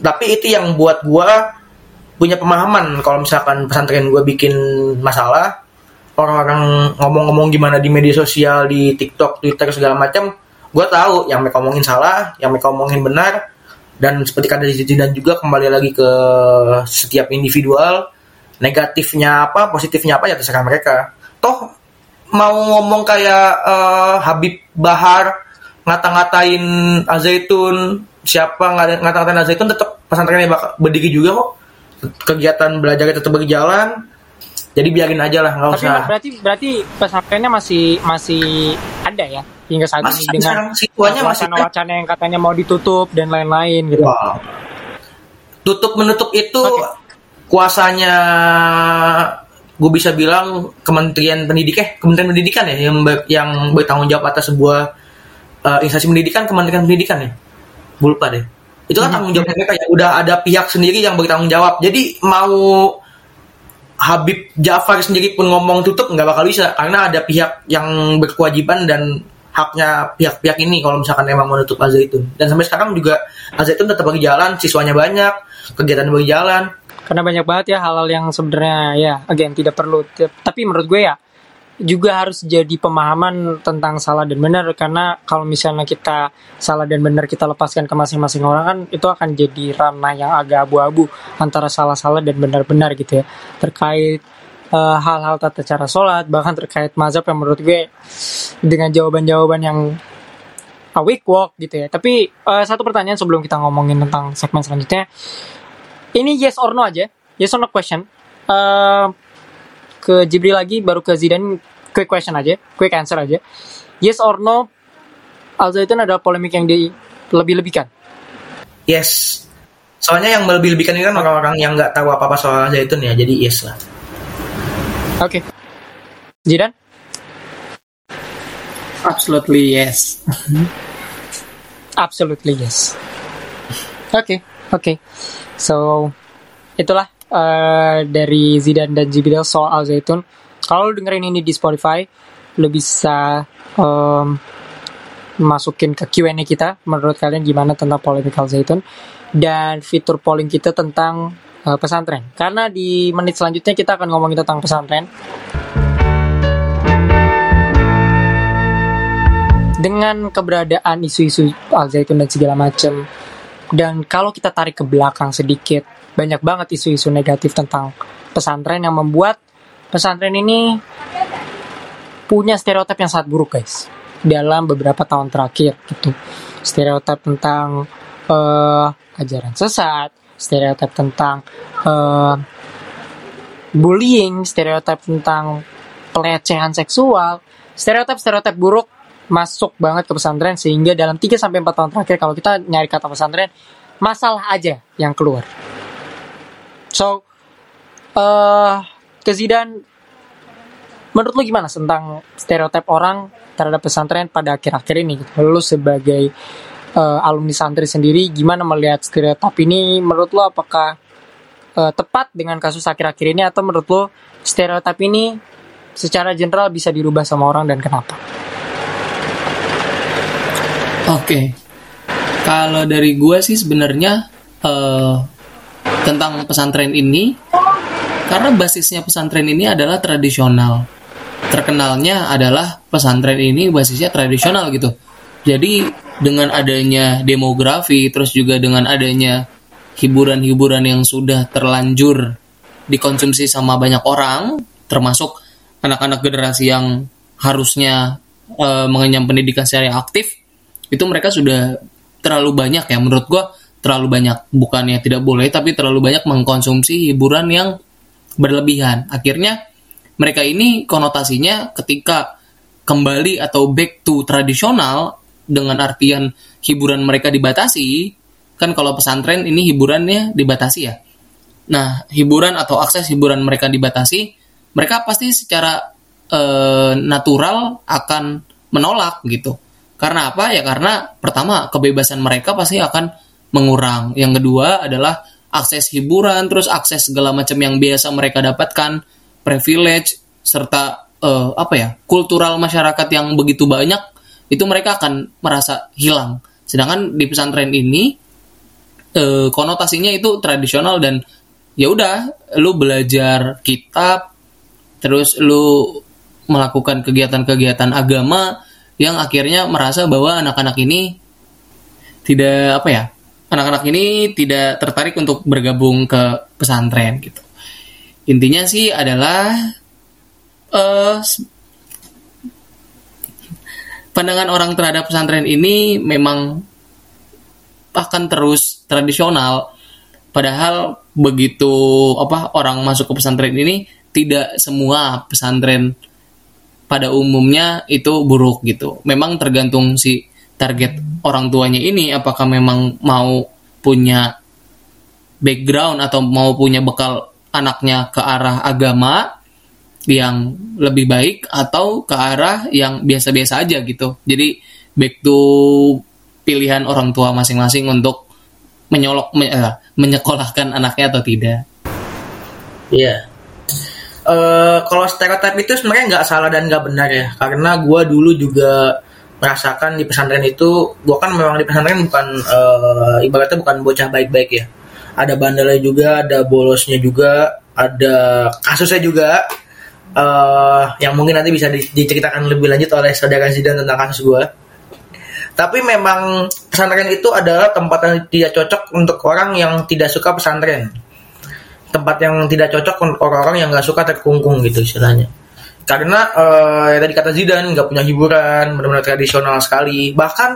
Tapi itu yang buat gue punya pemahaman kalau misalkan pesantren gue bikin masalah orang-orang ngomong-ngomong gimana di media sosial di TikTok Twitter segala macam gue tahu yang mereka ngomongin salah yang mereka ngomongin benar dan seperti kata dan juga kembali lagi ke setiap individual negatifnya apa positifnya apa ya terserah mereka. Toh mau ngomong kayak uh, Habib Bahar ngata-ngatain Azaitun siapa ngata-ngatain Azaitun tetap pesantrennya bakal berdiri juga kok. Kegiatan belajar tetap berjalan jadi biarin aja lah nggak usah. berarti berarti pesantrennya masih masih ada ya hingga saat masih ini dengan wacana-wacana yang katanya mau ditutup dan lain-lain gitu. Wow. tutup menutup itu okay. kuasanya gue bisa bilang Kementerian Pendidikan eh Kementerian Pendidikan ya yang ber, yang bertanggung jawab atas sebuah uh, instansi pendidikan Kementerian Pendidikan ya. Gue lupa deh. Itu kan tanggung jawab mereka ya. Udah ada pihak sendiri yang bertanggung jawab. Jadi mau Habib Jafar sendiri pun ngomong tutup nggak bakal bisa. Karena ada pihak yang berkewajiban dan haknya pihak-pihak ini kalau misalkan emang mau nutup Azaitun dan sampai sekarang juga Azaitun tetap lagi jalan siswanya banyak kegiatan jalan. Karena banyak banget ya hal-hal yang sebenarnya ya again tidak perlu. Tapi menurut gue ya juga harus jadi pemahaman tentang salah dan benar. Karena kalau misalnya kita salah dan benar kita lepaskan ke masing-masing orang kan itu akan jadi ranah yang agak abu-abu antara salah-salah dan benar-benar gitu ya. Terkait uh, hal-hal tata cara sholat bahkan terkait mazhab yang menurut gue dengan jawaban-jawaban yang a week walk gitu ya. Tapi uh, satu pertanyaan sebelum kita ngomongin tentang segmen selanjutnya. Ini yes or no aja? Yes or no question? Uh, ke Jibril lagi baru ke Zidan quick question aja quick answer aja. Yes or no Al Zaitun adalah polemik yang di lebih-lebihkan yes. Soalnya yang lebih-lebihkan ini kan orang-orang yang nggak tahu apa-apa soal Al Zaitun ya jadi yes lah oke okay. Zidan absolutely yes absolutely yes oke okay, oke okay. so itulah uh, dari Zidan dan Jibril soal Zaitun. Kalau dengerin ini di Spotify, lu bisa um, masukin ke Q&A kita menurut kalian gimana tentang polemik Al Zaitun dan fitur polling kita tentang uh, pesantren. Karena di menit selanjutnya kita akan ngomongin tentang pesantren. Dengan keberadaan isu-isu Al Zaitun dan segala macam dan kalau kita tarik ke belakang sedikit banyak banget isu-isu negatif tentang pesantren yang membuat pesantren ini punya stereotip yang sangat buruk guys dalam beberapa tahun terakhir gitu stereotip tentang uh, ajaran sesat stereotip tentang uh, bullying stereotip tentang pelecehan seksual stereotip stereotip buruk masuk banget ke pesantren sehingga dalam 3 sampai 4 tahun terakhir kalau kita nyari kata pesantren masalah aja yang keluar So, uh, ke Zidan, menurut lu gimana tentang stereotip orang terhadap pesantren pada akhir-akhir ini? Lu sebagai uh, alumni santri sendiri, gimana melihat stereotip ini? Menurut lu apakah uh, tepat dengan kasus akhir-akhir ini atau menurut lu stereotip ini secara general bisa dirubah sama orang dan kenapa? Oke, okay. kalau dari gue sih sebenarnya uh, tentang pesantren ini karena basisnya pesantren ini adalah tradisional. Terkenalnya adalah pesantren ini basisnya tradisional gitu. Jadi dengan adanya demografi terus juga dengan adanya hiburan-hiburan yang sudah terlanjur dikonsumsi sama banyak orang termasuk anak-anak generasi yang harusnya e, mengenyam pendidikan secara aktif itu mereka sudah terlalu banyak ya. Menurut gue terlalu banyak. Bukannya tidak boleh tapi terlalu banyak mengkonsumsi hiburan yang berlebihan. Akhirnya mereka ini konotasinya ketika kembali atau back to tradisional dengan artian hiburan mereka dibatasi kan kalau pesantren ini hiburannya dibatasi ya nah hiburan atau akses hiburan mereka dibatasi mereka pasti secara eh, natural akan menolak gitu. Karena apa? Ya karena pertama kebebasan mereka pasti akan mengurang. Yang kedua adalah akses hiburan, terus akses segala macam yang biasa mereka dapatkan, privilege serta eh, apa ya kultural masyarakat yang begitu banyak itu mereka akan merasa hilang. Sedangkan di pesantren ini eh, konotasinya itu tradisional dan ya udah lu belajar kitab terus lu melakukan kegiatan-kegiatan agama yang akhirnya merasa bahwa anak-anak ini tidak apa ya anak-anak ini tidak tertarik untuk bergabung ke pesantren gitu intinya sih adalah eh, pandangan orang terhadap pesantren ini memang akan terus tradisional. Padahal begitu apa orang masuk ke pesantren ini tidak semua pesantren pada umumnya itu buruk gitu. Memang tergantung si target orang tuanya ini apakah memang mau punya background atau mau punya bekal anaknya ke arah agama yang lebih baik atau ke arah yang biasa-biasa aja gitu. Jadi back to pilihan orang tua masing-masing untuk menyolok me- eh, menyekolahkan anaknya atau tidak. Iya. Eh kalau stereotip itu sebenarnya nggak salah dan nggak benar ya, karena gue dulu juga merasakan di pesantren itu, gue kan memang di pesantren bukan eh, ibaratnya bukan bocah baik-baik ya. Ada bandelnya juga, ada bolosnya juga, ada kasusnya juga. Eh yang mungkin nanti bisa di- diceritakan lebih lanjut oleh saudara Zidan tentang kasus gue. Tapi memang pesantren itu adalah tempat yang tidak cocok untuk orang yang tidak suka pesantren tempat yang tidak cocok untuk orang-orang yang nggak suka terkungkung gitu istilahnya. Karena eh, ya tadi kata Zidan nggak punya hiburan, benar-benar tradisional sekali. Bahkan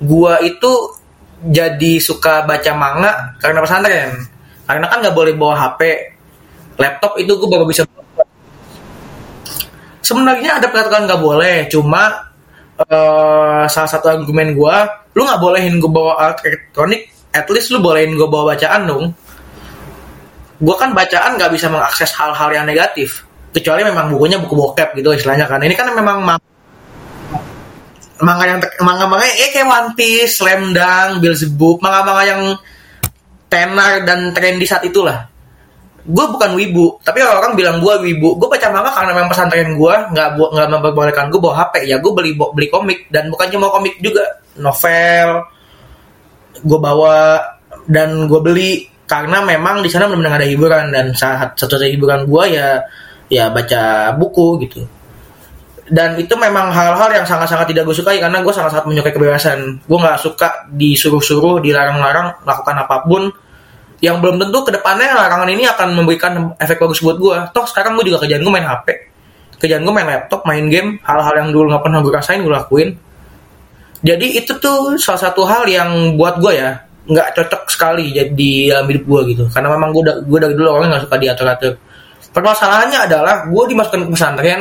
gua itu jadi suka baca manga karena pesantren. Karena kan nggak boleh bawa HP, laptop itu gua baru bisa. Sebenarnya ada peraturan nggak boleh, cuma eh, salah satu argumen gua, lu nggak bolehin gua bawa alat elektronik, at least lu bolehin gua bawa bacaan dong gue kan bacaan nggak bisa mengakses hal-hal yang negatif kecuali memang bukunya buku bokep gitu istilahnya kan ini kan memang ma- manga yang manga-manga eh kayak One Piece, Slam Dunk, Beelzebub, manga-manga yang tenar dan trendy saat itulah. Gue bukan wibu, tapi orang bilang gue wibu. Gue baca manga karena memang pesantren gue nggak bu- nggak memperbolehkan gue bawa HP ya. Gue beli beli komik dan bukan cuma komik juga, novel. Gue bawa dan gue beli karena memang di sana benar-benar ada hiburan dan saat satu hiburan gue ya ya baca buku gitu dan itu memang hal-hal yang sangat-sangat tidak gue sukai karena gue sangat-sangat menyukai kebebasan gue nggak suka disuruh-suruh dilarang-larang melakukan apa pun yang belum tentu ke depannya larangan ini akan memberikan efek bagus buat gue toh sekarang gue juga kerjaan gue main HP kerjaan gue main laptop main game hal-hal yang dulu nggak pernah gue rasain gue lakuin. Jadi itu tuh salah satu hal yang buat gue ya nggak cocok sekali jadi dalam hidup gue gitu. Karena memang gue gue dari dulu orangnya nggak suka diatur-atur. Permasalahannya adalah gue dimasukkan ke pesantren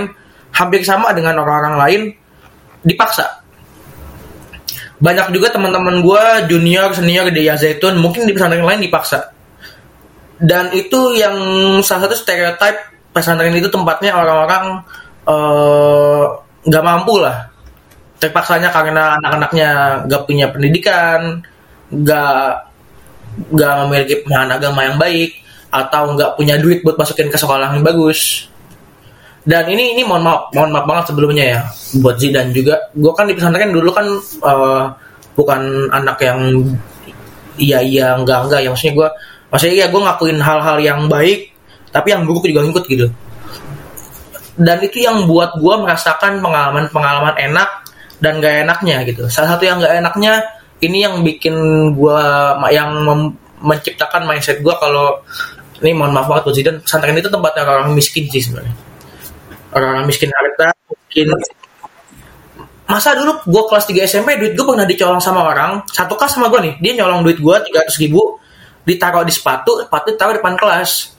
hampir sama dengan orang-orang lain dipaksa banyak juga teman-teman gue junior senior di Yazaitun mungkin di pesantren lain dipaksa. Dan itu yang salah satu stereotype pesantren itu tempatnya orang-orang eh, nggak mampu lah. Terpaksanya karena anak-anaknya nggak punya pendidikan nggak nggak memiliki pemahaman agama yang baik atau nggak punya duit buat masukin ke sekolah yang bagus dan ini ini mohon maaf mohon maaf banget sebelumnya ya buat Zidan juga gue kan di pesantren dulu kan eh, bukan anak yang iya iya enggak enggak ya. Maksudnya gue maksudnya ya gue ngakuin hal-hal yang baik tapi yang buruk juga ngikut gitu. Dan itu yang buat gue merasakan pengalaman-pengalaman enak dan gak enaknya gitu. Salah satu yang gak enaknya ini yang bikin gue yang menciptakan mindset gue kalau ini mohon maaf banget buat Zidan pesantren itu tempatnya orang miskin sih sebenarnya orang miskin harta mungkin masa dulu gue kelas 3 SMP duit gue pernah dicolong sama orang. Satu kelas sama gue nih dia nyolong duit gue 300 ribu ditaruh di sepatu sepatu ditaruh depan kelas.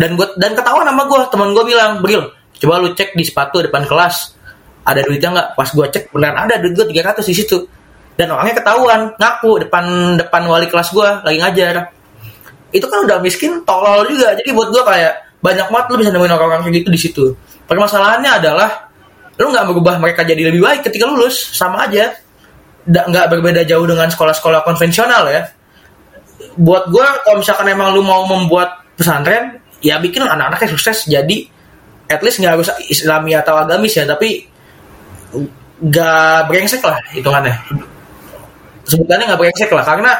Dan gue dan ketahuan sama gue teman gue bilang Bril coba lu cek di sepatu depan kelas. Ada duitnya nggak? Pas gue cek beneran ada duit gue 300 di situ. Dan orangnya ketahuan ngaku depan depan wali kelas gue lagi ngajar. Itu kan udah miskin tolol juga. Jadi buat gue kayak banyak banget lu bisa nemuin orang-orang kayak gitu di situ permasalahannya adalah lu nggak merubah mereka jadi lebih baik ketika lulus. Sama aja. Nggak berbeda jauh dengan sekolah-sekolah konvensional ya. Buat gue kalau misalkan emang lu mau membuat pesantren ya bikin anak-anaknya sukses. Jadi at least nggak harus islami atau agamis ya tapi nggak brengsek lah hitungannya. Sebutannya nggak brengsek lah karena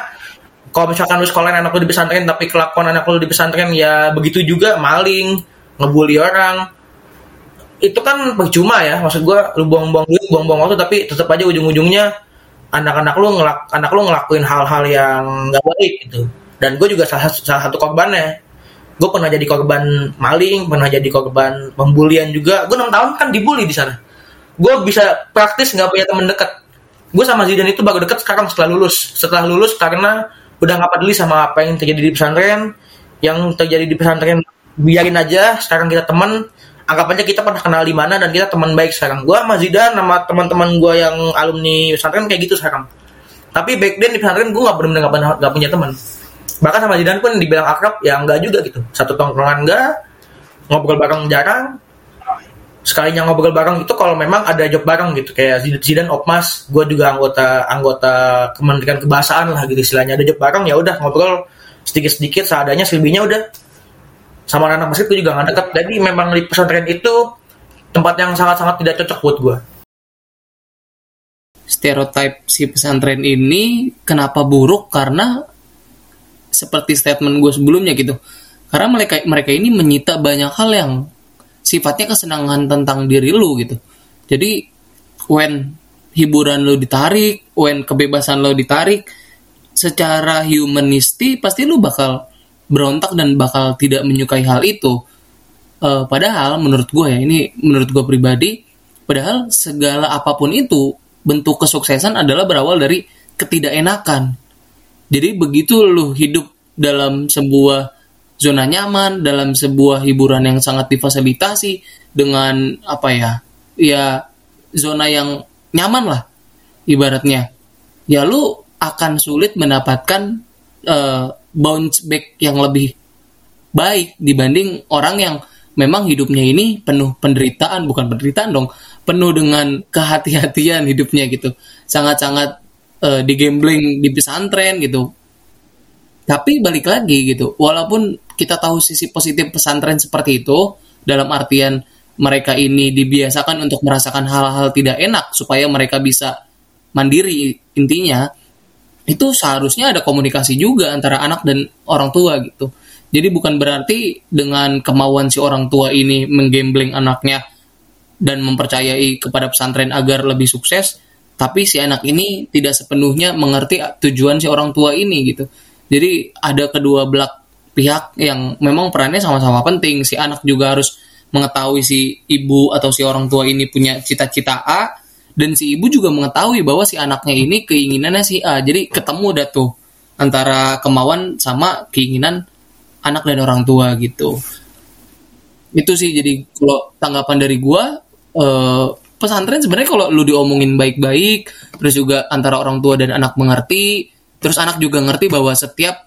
kalau misalkan lu sekolah anak lu di pesantren tapi kelakuan anak lu di pesantren ya begitu juga maling ngebully orang itu kan percuma ya maksud gua lu buang-buang duit buang-buang waktu tapi tetap aja ujung-ujungnya anak-anak lu ngelak anak lu ngelakuin hal-hal yang nggak baik gitu. Dan gue juga salah, salah satu korbannya. Gue pernah jadi korban maling pernah jadi korban pembulian juga. Gue enam tahun kan dibully di sana. Gue bisa praktis nggak punya teman dekat. Gue sama Zidane itu baru deket sekarang setelah lulus. Setelah lulus karena udah nggak peduli sama apa yang terjadi di pesantren. Yang terjadi di pesantren biarin aja sekarang kita teman anggap aja kita pernah kenal di mana dan kita teman baik sekarang. Gue sama Zidane sama teman-teman gue yang alumni pesantren kayak gitu sekarang. Tapi back then di pesantren gue nggak benar-benar pernah- nggak punya teman. Bahkan sama Zidane pun dibilang akrab ya enggak juga gitu. Satu tongkrongan enggak ngobrol bareng jarang. Sekalinya ngobrol bareng itu kalau memang ada job bareng gitu. Kayak Zid- Zidane Opmas gue juga anggota anggota Kementerian Kebahasaan lah gitu istilahnya. Ada job bareng ya udah ngobrol sedikit sedikit seadanya selebihnya udah sama anak basket gue juga nggak deket. Jadi memang di pesantren itu tempat yang sangat sangat tidak cocok buat gue stereotip si pesantren ini kenapa buruk? Karena seperti statement gue sebelumnya gitu. Karena mereka mereka ini menyita banyak hal yang sifatnya kesenangan tentang diri lu gitu. Jadi when hiburan lu ditarik when kebebasan lu ditarik secara humanisti pasti lu bakal berontak dan bakal tidak menyukai hal itu. Eh, padahal menurut gue ya ini menurut gue pribadi padahal segala apa pun itu bentuk kesuksesan adalah berawal dari ketidakenakan. Jadi begitu lu hidup dalam sebuah zona nyaman dalam sebuah hiburan yang sangat difasilitasi dengan apa ya ya zona yang nyaman lah ibaratnya ya lu akan sulit mendapatkan eh, bounce back yang lebih baik dibanding orang yang memang hidupnya ini penuh penderitaan bukan penderitaan dong penuh dengan kehati-hatian hidupnya gitu. Sangat-sangat eh, digambling di pesantren gitu. Tapi balik lagi gitu walaupun kita tahu sisi positif pesantren seperti itu dalam artian mereka ini dibiasakan untuk merasakan hal-hal tidak enak supaya mereka bisa mandiri intinya itu seharusnya ada komunikasi juga antara anak dan orang tua gitu. Jadi bukan berarti dengan kemauan si orang tua ini menggambleng anaknya dan mempercayai kepada pesantren agar lebih sukses, tapi si anak ini tidak sepenuhnya mengerti tujuan si orang tua ini gitu. Jadi ada kedua belah pihak yang memang perannya sama-sama penting. Si anak juga harus mengetahui si ibu atau si orang tua ini punya cita-cita A dan si ibu juga mengetahui bahwa si anaknya ini keinginannya si A. Jadi ketemu dah tuh antara kemauan sama keinginan anak dan orang tua gitu. Itu sih jadi kalau tanggapan dari gua eh, pesantren sebenarnya kalau lu diomongin baik-baik, terus juga antara orang tua dan anak mengerti, terus anak juga ngerti bahwa setiap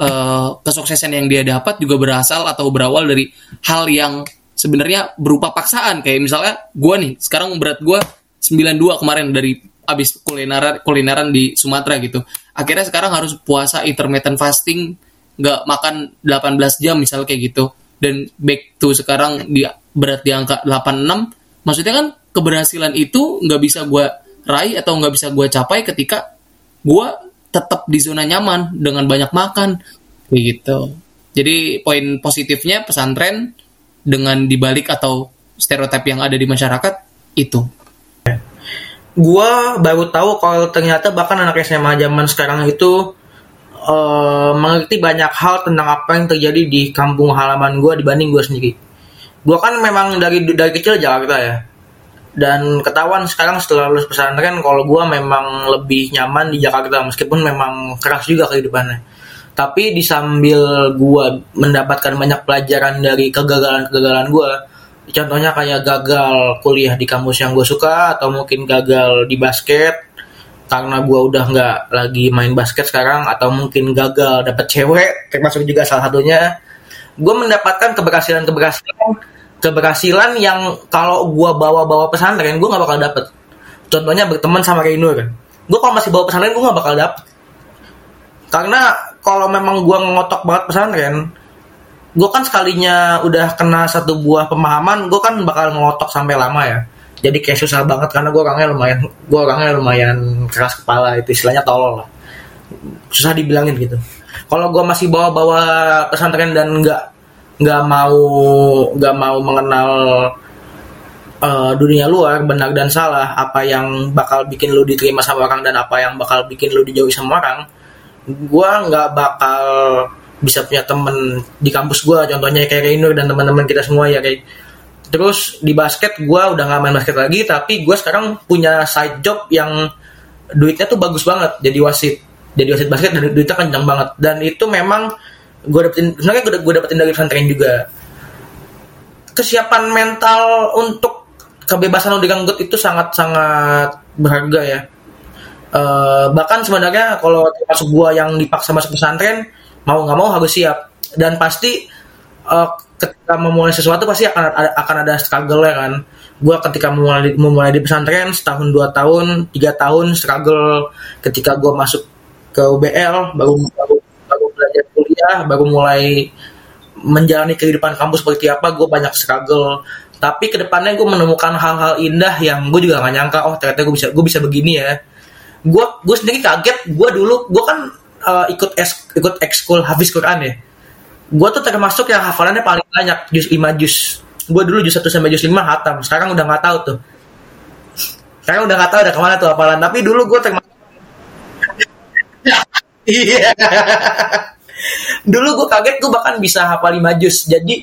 eh, kesuksesan yang dia dapat juga berasal atau berawal dari hal yang sebenarnya berupa paksaan kayak misalnya gua nih sekarang berat gua 92 kemarin dari abis kulineran kulineran di Sumatera gitu. Akhirnya sekarang harus puasa intermittent fasting, nggak makan 18 jam misalnya kayak gitu. Dan back to sekarang di berat di angka 86, maksudnya kan keberhasilan itu nggak bisa gua raih atau nggak bisa gua capai ketika gua tetap di zona nyaman dengan banyak makan kayak gitu. Jadi poin positifnya pesantren dengan dibalik atau stereotip yang ada di masyarakat itu. Gua baru tahu kalau ternyata bahkan anak SMA zaman sekarang itu eh, mengerti banyak hal tentang apa yang terjadi di kampung halaman gua dibanding gua sendiri. Gua kan memang dari dari kecil Jakarta ya. Dan ketahuan sekarang setelah lulus pesantren kalau gua memang lebih nyaman di Jakarta meskipun memang keras juga kehidupannya. Tapi di sambil gua mendapatkan banyak pelajaran dari kegagalan-kegagalan gua, contohnya kayak gagal kuliah di kampus yang gue suka atau mungkin gagal di basket karena gue udah nggak lagi main basket sekarang atau mungkin gagal dapet cewek termasuk juga salah satunya gue mendapatkan keberhasilan keberhasilan keberhasilan yang kalau gue bawa-bawa pesantren gue nggak bakal dapet. Contohnya berteman sama Rainur gue kalau masih bawa pesantren gue nggak bakal dapet. Karena kalau memang gue ngotok banget pesantren gue kan sekalinya udah kena satu buah pemahaman gue kan bakal ngotok sampai lama ya. Jadi kayak susah banget karena gue orangnya lumayan gue orangnya lumayan keras kepala itu istilahnya tolol lah. Susah dibilangin gitu. Kalau gue masih bawa-bawa pesantren dan nggak nggak mau nggak mau mengenal uh, dunia luar benar dan salah apa yang bakal bikin lu diterima sama orang dan apa yang bakal bikin lu dijauhi sama orang gue nggak bakal bisa punya temen di kampus gue contohnya kayak Rainer dan teman-teman kita semua ya kayak. Terus di basket gue udah gak main basket lagi tapi gue sekarang punya side job yang duitnya tuh bagus banget jadi wasit. Jadi wasit basket dan duitnya kencang banget. Dan itu memang gue dapetin sebenarnya gue, dapetin dari pesantren juga. Kesiapan mental untuk kebebasan lo diganggut itu sangat sangat berharga ya. Uh, bahkan sebenarnya kalau termasuk gue yang dipaksa masuk pesantren mau nggak mau harus siap. Dan pasti uh, ketika memulai sesuatu pasti akan ada, akan ada struggle ya kan. Gue ketika memulai memulai di pesantren setahun dua tahun tiga tahun struggle. Ketika gue masuk ke UBL baru baru, baru belajar kuliah baru mulai menjalani kehidupan kampus seperti apa gue banyak struggle. Tapi ke depannya gue menemukan hal-hal indah yang gue juga gak nyangka oh ternyata gue bisa gue bisa begini ya. Gue gue sendiri kaget gue dulu gue kan uh, ikut es, ikut ekskul hafiz Quran ya. Gue tuh termasuk yang hafalannya paling banyak jus 5 jus gue dulu jus 1 sampai jus 5 hatam. Sekarang udah nggak tahu tuh. Sekarang udah nggak tahu udah ke mana tuh hafalan. Tapi dulu gue termasuk iya. Dulu gue kaget gue bahkan bisa hafal 5 jus jadi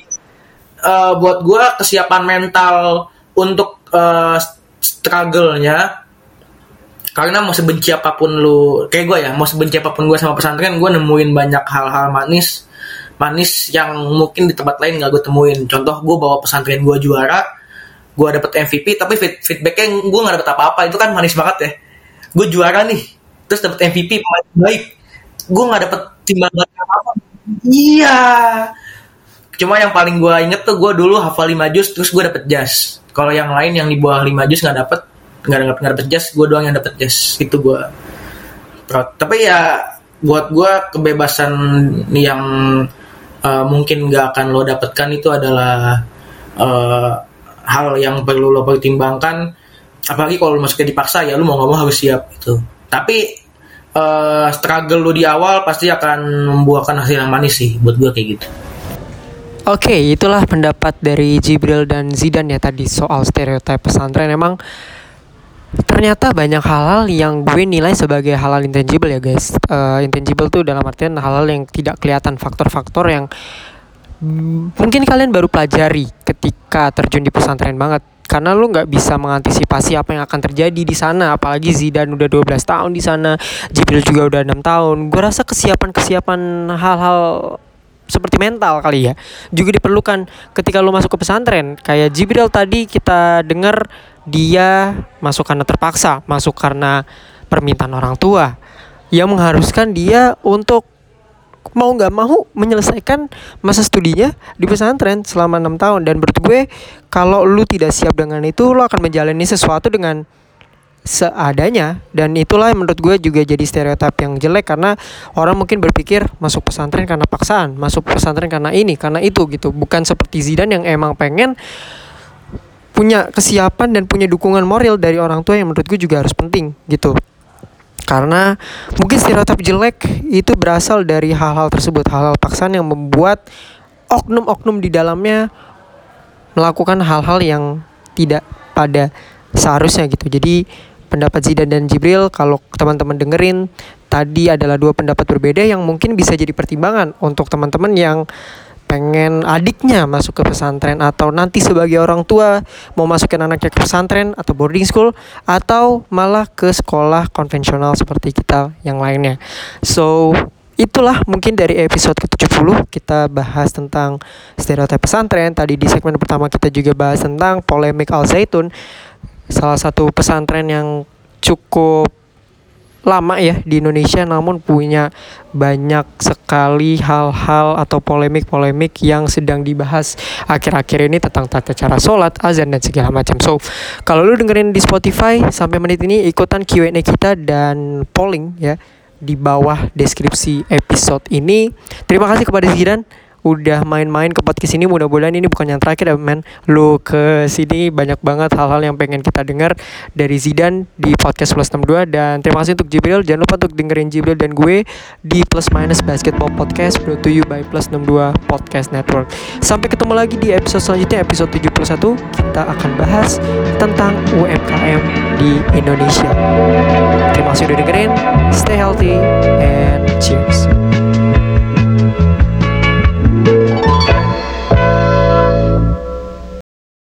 uh, buat gue kesiapan mental untuk uh, struggle-nya karena mau sebenci apa pun lu kayak gue ya mau sebenci apa pun gue sama pesantren gue nemuin banyak hal-hal manis manis yang mungkin di tempat lain gak gue temuin. Contoh gue bawa pesantren gue juara gue dapet MVP tapi feedbacknya gue gak dapet apa-apa. Itu kan manis banget ya. Gue juara nih terus dapet MVP pemain baik. Gue gak dapet timbangan apa-apa. Iya. Cuma yang paling gue inget tuh gue dulu hafal 5 jus terus gue dapet jas. Kalau yang lain yang di bawah 5 jus gak dapet nggak nggak nggak dapet jas gue doang yang dapet jas. Itu gue tapi ya buat gue kebebasan yang uh, mungkin nggak akan lo dapatkan itu adalah uh, hal yang perlu lo pertimbangkan. Apalagi kalau lo masuknya dipaksa ya lo mau nggak mau harus siap itu tapi uh, struggle lo di awal pasti akan membuahkan hasil yang manis sih buat gue kayak gitu. Oke, okay, itulah pendapat dari Jibril dan Zidan ya tadi soal stereotip pesantren. Emang ternyata banyak hal-hal yang gue nilai sebagai hal-hal intangible ya guys. Uh, intangible tuh dalam artian hal-hal yang tidak kelihatan faktor-faktor yang mungkin kalian baru pelajari ketika terjun di pesantren banget. Karena lu nggak bisa mengantisipasi apa yang akan terjadi di sana apalagi Zidan udah 12 tahun di sana Jibril juga udah enam tahun. Gue rasa kesiapan-kesiapan hal-hal seperti mental kali ya juga diperlukan ketika lu masuk ke pesantren. Kayak Jibril tadi kita dengar dia masuk karena terpaksa masuk karena permintaan orang tua. Yang mengharuskan dia untuk mau nggak mau menyelesaikan masa studinya di pesantren selama enam tahun. Dan menurut gue kalau lu tidak siap dengan itu lu akan menjalani sesuatu dengan seadanya. Dan itulah yang menurut gue juga jadi stereotip yang jelek karena orang mungkin berpikir masuk pesantren karena paksaan, masuk pesantren karena ini, karena itu gitu. Bukan seperti Zidan yang emang pengen punya kesiapan dan punya dukungan moral dari orang tua yang menurut gue juga harus penting gitu. Karena mungkin stereotip jelek itu berasal dari hal-hal tersebut, hal-hal paksaan yang membuat oknum-oknum di dalamnya melakukan hal-hal yang tidak pada seharusnya gitu. Jadi pendapat Zidan dan Jibril kalau teman-teman dengerin tadi adalah dua pendapat berbeda yang mungkin bisa jadi pertimbangan untuk teman-teman yang pengen adiknya masuk ke pesantren atau nanti sebagai orang tua mau masukin anaknya ke pesantren atau boarding school atau malah ke sekolah konvensional seperti kita yang lainnya. So, itulah mungkin dari episode ke-70 kita bahas tentang stereotip pesantren. Tadi di segmen pertama kita juga bahas tentang polemik Al Zaitun salah satu pesantren yang cukup lama ya di Indonesia namun punya banyak sekali hal-hal atau polemik-polemik yang sedang dibahas akhir-akhir ini tentang tata cara sholat, azan dan segala macam. So, kalau lu dengerin di Spotify sampai menit ini ikutan Q&A kita dan polling ya di bawah deskripsi episode ini. Terima kasih kepada Zidan udah main-main ke podcast ini mudah-mudahan ini bukan yang terakhir ya men. Lu ke sini banyak banget hal-hal yang pengen kita dengar dari Zidan di podcast plus 62 dan terima kasih untuk Jibril. Jangan lupa untuk dengerin Jibril dan gue di plus minus basketball podcast brought to you by plus 62 podcast network. Sampai ketemu lagi di episode selanjutnya episode 71 kita akan bahas tentang UMKM di Indonesia. Terima kasih udah dengerin. Stay healthy and cheers